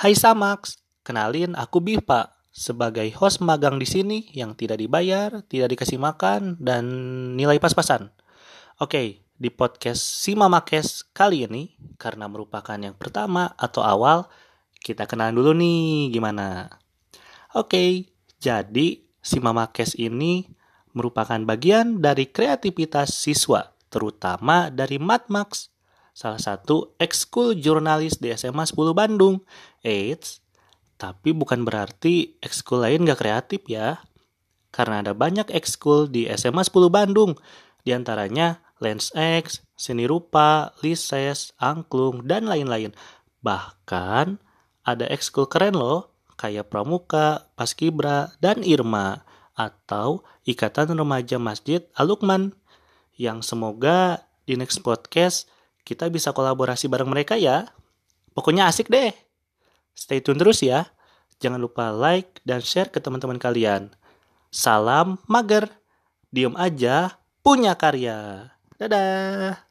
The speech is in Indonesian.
Hai Samax, kenalin aku Bipa sebagai host magang di sini yang tidak dibayar, tidak dikasih makan, dan nilai pas-pasan. Oke, di podcast Si Mamakes kali ini, karena merupakan yang pertama atau awal, kita kenalan dulu nih gimana. Oke, jadi Si Mamakes ini merupakan bagian dari kreativitas siswa, terutama dari Matmax, salah satu ekskul jurnalis di SMA 10 Bandung. Eits, tapi bukan berarti ekskul lain gak kreatif ya. Karena ada banyak ekskul di SMA 10 Bandung, di antaranya Lens X, Seni Rupa, Lises, Angklung, dan lain-lain. Bahkan ada ekskul keren loh, kayak Pramuka, Paskibra, dan Irma atau Ikatan Remaja Masjid Alukman yang semoga di next podcast kita bisa kolaborasi bareng mereka ya. Pokoknya asik deh. Stay tune terus ya. Jangan lupa like dan share ke teman-teman kalian. Salam mager. Diam aja, punya karya. Dadah.